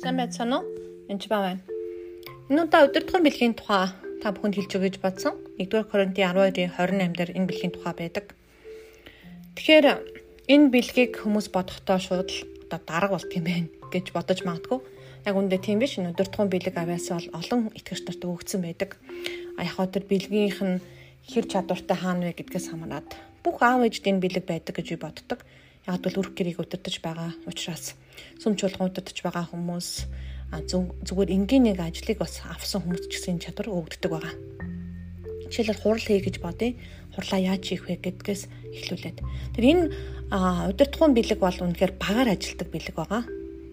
Сайн байцгаана уу? Энд ба байна. Энэ удаа өдөртгөн бэлгийн тухай та бүхэнд хэлж өгье гэж бодсон. 1-р Коринтын 12-ийн 28 дээр энэ бэлгийн тухай байдаг. Тэгэхээр энэ бэлгийг хүмүүс бодохдоо шууд одоо дарга болт юм байна гэж бодож магадгүй. Яг үндэ тийм биш. Өдөртгөн бэлэг авяас бол олон итгэгч нарт өгөгдсөн байдаг. А яг хоо тэр бэлгийнх нь хэр чадвартай хаана вэ гэдгээс хамаарат бүх аав ээжд энэ бэлэг байдаг гэж би боддог. Яг бол үрх гэрийг өдөртөж байгаа учраас сүмч болгон удирдах байгаа хүмүүс зүгээр энгийн нэг ажлыг бас авсан хүмүүс ч гэсэн чадвар өгддөг байгаа. Жишээлбэл хурал хий гэж бодъё. Хурлаа яаж хийх вэ гэдгээс эхлүүлээд. Тэр энэ удирдахуун бэлэг бол үнэхээр багаар ажилдаг бэлэг байгаа.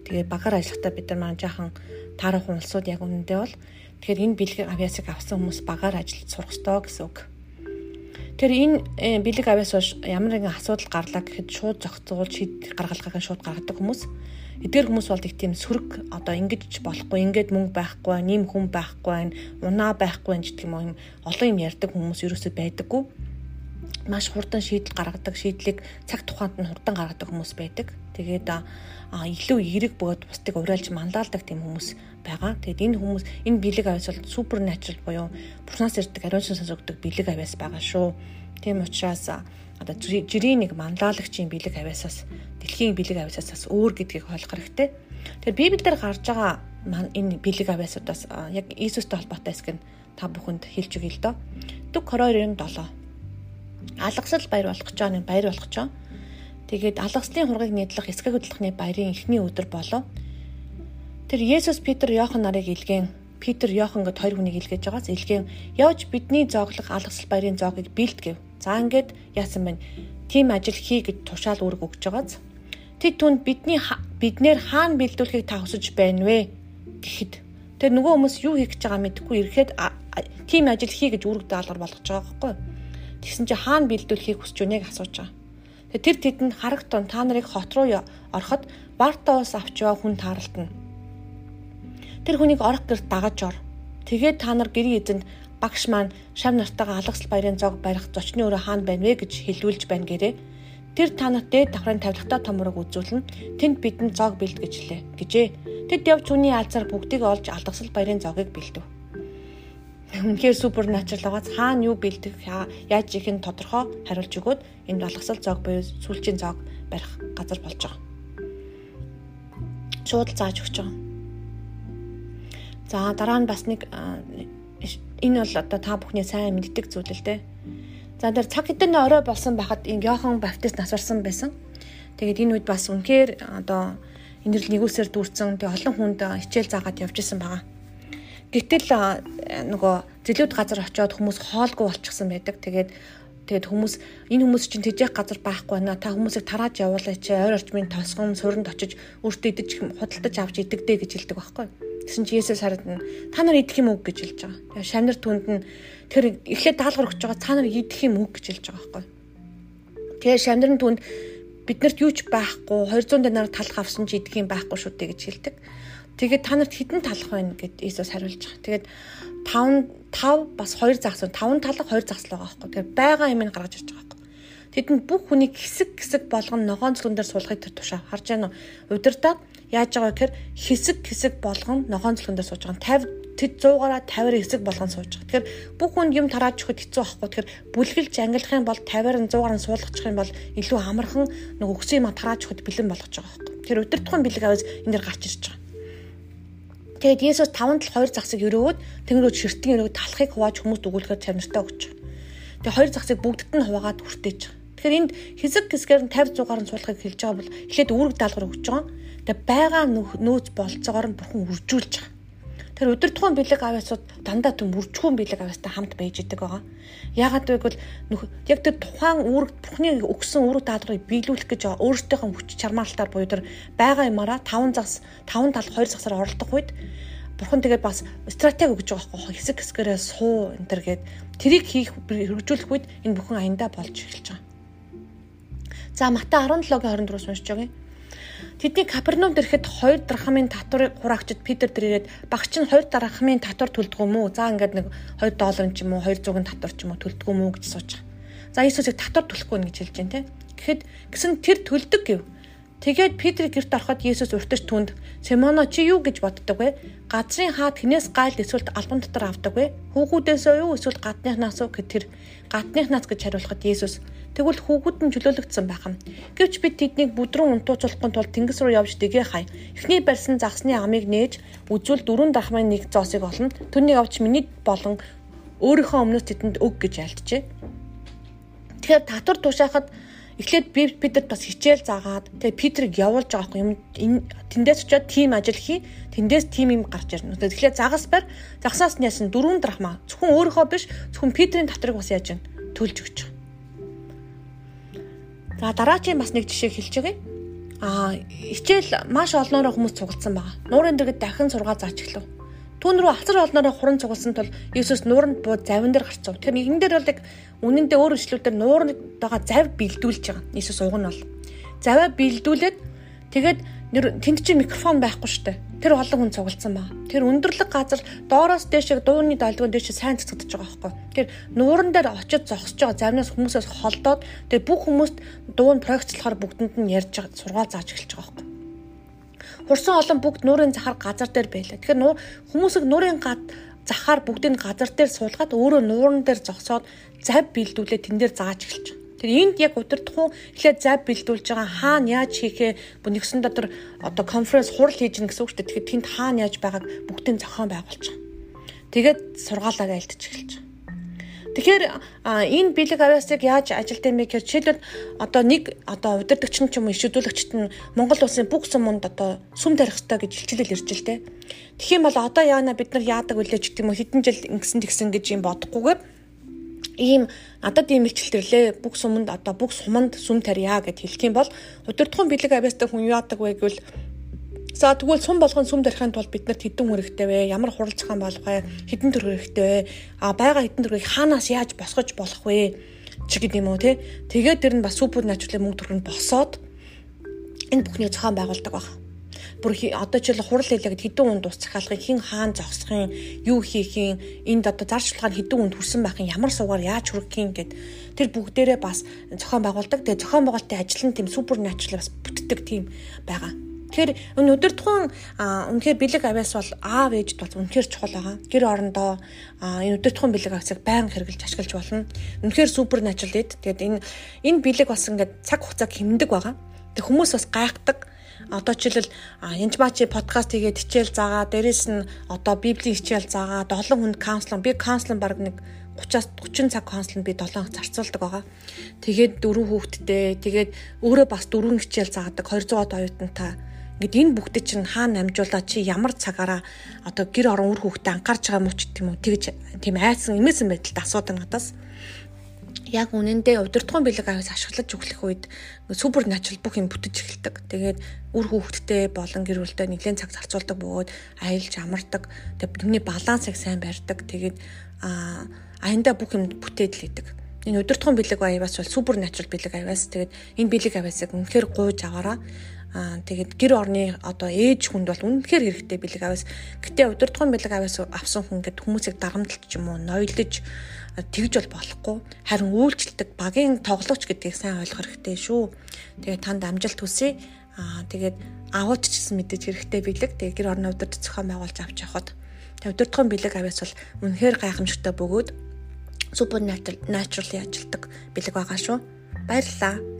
Тэгээ багаар ажиллахдаа бид нар маань жаахан таарах улсууд яг үнэндээ бол тэгэхээр энэ бэлэг авиасыг авсан хүмүүс багаар ажиллаж сурах ёстой гэсэн үг. Тэр энэ э, бэлэг авиас ямар нэгэн асуудал гарлаа гэхэд шууд зохицуул шийд гаргалгаагаа шууд гаргадаг хүмүүс. Эдгээр хүмүүс бол их тийм сөрөг одоо ингэж болохгүй ингээд мөнгө байхгүй нэм хүн байхгүй унаа байхгүй гэдэг юм олон юм ярьдаг хүмүүс ерөөсөд байдаггүй маш хурдан шийдэл гаргадаг шийдлийг цаг тухайд нь хурдан гаргадаг хүмүүс байдаг тэгээд илүү эерэг бөгөөд бусдыг уриалж манлайлдаг тийм хүмүүс байгаа. Тэгэд энэ хүмүүс энэ бэлэг авяас бол супер натурал буюу бурнаас ирдэг ариун сонсогддог бэлэг авяас байгаа шүү. Тийм учраас одоо жирийн нэг манлайлагчийн бэлэг авяасаас дэлхийн бэлэг авяасаас бас өөр гэдгийг ойлгох хэрэгтэй. Тэгэхээр Библиэлд гарч байгаа энэ бэлэг авяасуудаас яг Иесустэй холбоотой хэсэг нь та бүхэнд хэлж өгье л доо. Дүг 22:7. Алгасал баяр болох гэж байгаа нэг баяр болох гэж байгаа. Тэгээд алгаслын хургийг нийтлэх эсгэг хөдлөхний баярын эхний өдөр болов. Тэр Есүс Петр Иохан нарыг илгээн Питер Йохан гэд хоёр хүнийг илгээж байгаас илгээн явж бидний зооглох алгасал баярын зоогийг бэлтгэв. За ингээд яасан бэ? Тим ажил хий гэж тушаал үүрэг өгч байгааз. Тэд түнд бидний биднэр хаана бэлдүүлэхийг та хүсэж байна вэ гэхэд тэр нөгөө хүмүүс юу хийх гэж байгаа мэдэхгүй ирэхэд тим ажил хий гэж үүрэг даалгар болгож байгаа байхгүй. Тэгсэн чи хаана бэлдүүлэхийг хүсэж байна гэж асууж байгаа. Тэр тэдэнд харагтун та нарыг хот руу ороход Бартоос авчваа хүн таарлтна Тэр хүнийг орох гэрт дагаж ор. Тэгээд та нар гэрийн эзэнд багш маань шам нартайгаа алгасл баярын зог барих зочны өрөө хаана байна вэ гэж хэлүүлж байна гэрээ. Тэр та нарт дээд давхрын тавилгатай томрог үзүүлнэ. Тэнд бидэнд зог бэлд гэж хэлээ гэжээ. Тэд явж түүний алзаар бүгдийг олж алгасл баярын зогийг бэлдэв. Үнэхээр супер натурал байгааз хаана юу бэлдэх яаж их нь тодорхой хариулж өгөөд энэ алгасал зог буюу сүүлчийн зог барих газар болж байгаа. Шууд зааж өгч байгаа. За дараа нь бас нэг энэ бол одоо та бүхний сайн мэддэг зүйл л дээ. За тэр цаг хэдэн орой болсон байхад энэ Йохан Баптист насварсан байсан. Тэгээд энэ үед бас үнэхээр одоо энэрл нэгүсээр дүүрсэн тэг олон хүнд хичээл заагаад явж исэн байгаа. Гэтэл нөгөө зэлүүд газар очиод хүмүүс хоолгүй болчихсон байдаг. Тэгээд тэгээд хүмүүс энэ хүмүүс чинь тэжээх газар байхгүй байна. Та хүмүүсийг тарааж явуулаач. Ойр орчмын тосгон суурьнд очиж өөртөө идэж худалдаж авч идэгдэ гэж хэлдэг байхгүй. Тэгсэн чи Есүс хараад та нар идэх юм уу гэж хэлж байгаа. Тэгээ шамнар түнд нь тэр эхлээд даалгавар өгч байгаа та нар идэх юм уу гэж хэлж байгаа байхгүй. Тэгээ шамнарын түнд биднэрт юу ч байхгүй 200 динар талах авсан чи идэх юм байхгүй шүү дээ гэж хэлдэг. Тэгээд та нарт хідэн талах байна гэд Иесус хариулж байгаа. Тэгээд 5 5 бас 2 загас 5 талах 2 загас л байгаа байхгүй. Тэгээд байгаа юм ин гаргаж ирж байгаа байхгүй. Тэдэнд бүх хүнийг хэсэг хэсэг болгон ногоон цөлгөн дээр суулгахыг тушаа харж байна уу? Удирдаад яаж байгаа гэхээр хэсэг хэсэг болгон ногоон цөлгөн дээр сууж байгаа. 50 тэд 100-аараа 50-аар хэсэг болгон сууж байгаа. Тэгэхээр бүх хүнд юм тарааж өгөхөд хэцүү байхгүй. Тэгэхээр бүлгэлж ангилах юм бол 50-аар 100-аар нь суулгачих юм бол илүү амархан нэг өгсөн юм тарааж өгөхөд бэлэн болгож байгаа байхгүй. Тэр өдөртгөн бэлэг аваад энэ дэр гарч ирж байгаа. Тэгээд Есүс 5 тал 2 загсыг өрөөгд тэнгэрүүд ширтэн өрөөг талахыг хувааж хүмүүст өгүүлэхээр чанартай өгч. Тэгээд хоёр загсыг бүгдд нь хуваагаад хүртээж. Тэгэхээр энд хэсэг хэсгээр нь 50 100-аар нь суулгахыг хэлж байгаа бол эхлээд үүрэг даалгавар өгч байгаа. Тэгээ байгаа нөөц болцоогоор нь бурхан үржүүлж байгаа. Тэр өдөр тухайн бэлэг авяасууд дандаа түн үржихүүн бэлэг авяастай хамт байж идэг байгаа. Яагаад вэ гэвэл яг тэр тухайн үүрэг бурхны өгсөн үүрэг даалгаврыг биелүүлэх гэж өөрсдийнхөө хүч чармаалтаар буюу тэр байгаа юмараа 5 загс 5 тал 2 загсаар оролдох үед бурхан тэгээд бас стратеги өгж байгаа байхгүй хэсэг хэсгээрээ суу энэ төр гээд тэрийг хийх хэрэгжүүлэх үед энэ бүхэн аяндаа болж эхэлж байгаа. За Матай 17-гийн 24-өөс уншиж байгаа. Тэдний Капернаум дэрхэд 2 драхмын татварыг хураагчид Питер дэр ирээд багч нь 2 драхмын татвар төлдөг юм уу? За ингээд нэг 2 доллар ч юм уу 200-ын татвар ч юм уу төлдөг юм уу гэж байгаа. За Иесусыг татвар төлөхгүй нэ гэж хэлж байна те. Гэхэд гисэн тэр төлдөг гэв. Тэгээд Петрийг гэрт ороход Есүс уртаж түнд "Симоно чи юу гэж боддог вэ? Газрын хаа тнээс гайлд эсвэл албан дотор авдаг вэ? Хүүхүүдээсөө юу эсвэл гадныхнаас уу?" гэт тэр гадныхнаас гэж хариулахад Есүс Тэгвэл хүүгүүд нь чөлөөлөгдсөн байх юм. Гэвч бид тэднийг бүдрэн унтууцуулахын тулд тэнгис рүү явж дэгээ хай. Эхний барьсан загсны амыг нээж үзвэл дөрөв дахмын нэг зоосыг олно. Түүнийг авч миний болон өөрийнхөө өмнөөс тэдэнд өг гэж альджээ. Тэгэхээр татвар тушаахад эхлээд бидэд бас хичээл заагаад тэгээ Питрийг явуулж байгаа юм тэндээс очиод тим ажил хий тэндээс тим юм гарч ирнэ. Тэгэхээр загас барь загсаас нь яасан дөрвөн драхма зөвхөн өөрийнхөө биш зөвхөн Питрийн татрыг бас яаж гэн төлж өгч байгаа. За дараагийн бас нэг жишээ хэлж байгаа. Аа хичээл маш олноороо хүмүүс цугалсан байгаа. Нуурын дэргэд дахин сургаа заач эхлэв. Түүн рүү асар олноороо хуран цугалсан тул Иесус нууранд бууд завин дээр гарцав. Тэгэхээр нэгэн дээр бол яг үнэндээ өөр өчлүүдээр нууранд байгаа зав бэлдүүлж байгаа. Иесус уг нь бол заваа бэлдүүлээд тэгээд тэнд чинь микрофон байхгүй штэ. Тэр олон хүн цугалсан баг. Тэр өндөрлөг газар доороос дээшээ дууны долгион дээшээ сайн цэцгдэж байгаа байхгүй. Тэр нууран дээр очиж зогсож байгаа замнаас хүмүүсээс холдоод тэр бүх хүмүүст дуун проектлохоор бүгдэнд нь ярьж сургаал зааж эхэлж байгаа байхгүй. Хурсан олон бүгд нуурын захар газар дээр байлаа. Тэгэхээр хүмүүсийг нуурын гад захаар бүгдийг газар дээр суулгаад өөрөө нууран дээр зогсоод зав бэлдүүлээ тэн дээр зааж эхэлж байгаа. Тэр энд яг удирдахуу эхлээд зав бэлдүүлж байгаа хаана яаж хийхээ нэгсэн дотор одоо конференц хурал хийж гэнэ гэсэн үг шүү дээ. Тэгэхээр тэнд хаана яаж байгааг бүгдийн зохион байгуулж байгаа. Тэгээд сургаалаа айлтж эхэлж байгаа. Тэгэхээр энэ бэлэг авиасыг яаж ажилт юм бэ гэхээр жишээлбэл одоо нэг одоо удирдагч нь ч юм уу ишүүдүүлэгчт нь Монгол улсын бүх суманд одоо сүм тарих хэрэгтэй гэж хилчилэл ирж л тээ. Тэгэх юм бол одоо яана бид нар яадаг үлээж гэдэг юм уу хэдэн жил ингэсэн тэгсэн гэж юм бодохгүйгээр ийм надад ийм илчлэлтэрлээ бүх суманд одоо бүх суманд сүм тарья гэд хэлэх юм бол удирдахуун бэлэг авьяастай хүн яадаг вэ гэвэл За тэгвэл сум болгон сүм тарихын тулд бид нарт хэдэн хэрэгтэй вэ? Ямар хурал зохион болох вэ? Хэдэн төгрөг хэрэгтэй вэ? А байгаа хэдэн төгрөгийг хаанаас яаж босгож болох вэ? Чи гэдэг юм уу те? Тэгээд тэр нь бас супер натурлын мөнгө төгрөг нь босоод энэ бүхний зохион байгуулдаг баг бүр одоо жишээл хурал хэлээ гэд хэдэн үнд ус захиалгыг хэн хаан зогсохын юу хийхин энд одоо зарчлагаар хэдэн үнд хүрсэн байхын ямар суугаар яаж хүрэхин гэд тэр бүгдээрээ бас зохион байгуулдаг. Тэгээ зохион байгуулалтын ажил нь тийм супер натурал бас бүтдэг тийм байгаа. Тэгэхээр энэ өдөр тухайн үнэхээр бэлэг авяас бол аав ээжд бол үнэхээр чухал байгаа. Гэр орондоо энэ өдөр тухайн бэлэг авяасыг байнга хэрэгжилж ашиглаж болно. Үнэхээр супер натурал эд. Тэгээд энэ энэ бэлэг бас ингээд цаг хугацаа хэмндэг байгаа. Тэг хүмүүс бас гайхдаг одоо жишээлбэл янж баачи подкаст хийгээд хичээл заагаа дээрэс нь одоо библийн хичээл заагаа 7 хүнд каунслинг би каунслинг баг нэг 30-аас 30 цаг каунслинг би 7 хоног зарцуулдаг байгаа. Тэгээд дөрөв хүүхэдтэй тэгээд өөрөө бас дөрвөн хичээл заадаг 200-аад оюутантай Ингээд энэ бүгдийг чинь хаана намжуулаад чи ямар цагаараа одоо гэр орон үр хүүхдээ анхаарч байгаа мó ч гэдэг юм уу тэгж тийм айсан имээсэн байдалд асуудаг надаас яг үнэндээ удирдахуун бэлэг аваас ашиглаж өглөх үед супер начрал бүх юм бүтэж эхэлдэг. Тэгээд үр хүүхэдтэй болон гэр бүлтэй нэлээд цаг зарцуулдаг бөгөөд аялж амардаг. Тэгээд бидний балансыг сайн барьдаг. Тэгээд а аянда бүх юм бүтээд л идэг. Энэ удирдахуун бэлэг аваас бол супер начрал бэлэг аваас. Тэгээд энэ бэлэг аваасыг үнэхээр гуйж аваараа Аа тэгээд гэр орны одоо ээж хүнд бол үнэхээр хэрэгтэй бэлэг аваас. Гэтэ удирдахуун бэлэг аваас авсан хүн гэдэг хүмүүсийг дарамтлж ч юм уу ноёлж тэгж бол болохгүй. Харин үйлчлдэг багийн тоглогч гэдгийг сайн ойлгох хэрэгтэй шүү. Тэгээд танд амжилт хүсье. Аа тэгээд аваач ч гэсэн мэдээж хэрэгтэй бэлэг. Тэгээд гэр орны удирд зохион байгуулж авч явахад. Тэгээд удирдахуун бэлэг аваас бол үнэхээр гайхамшигтай бөгөөд натурал натурал ажилтдаг бэлэг байгаа шүү. Баярлалаа.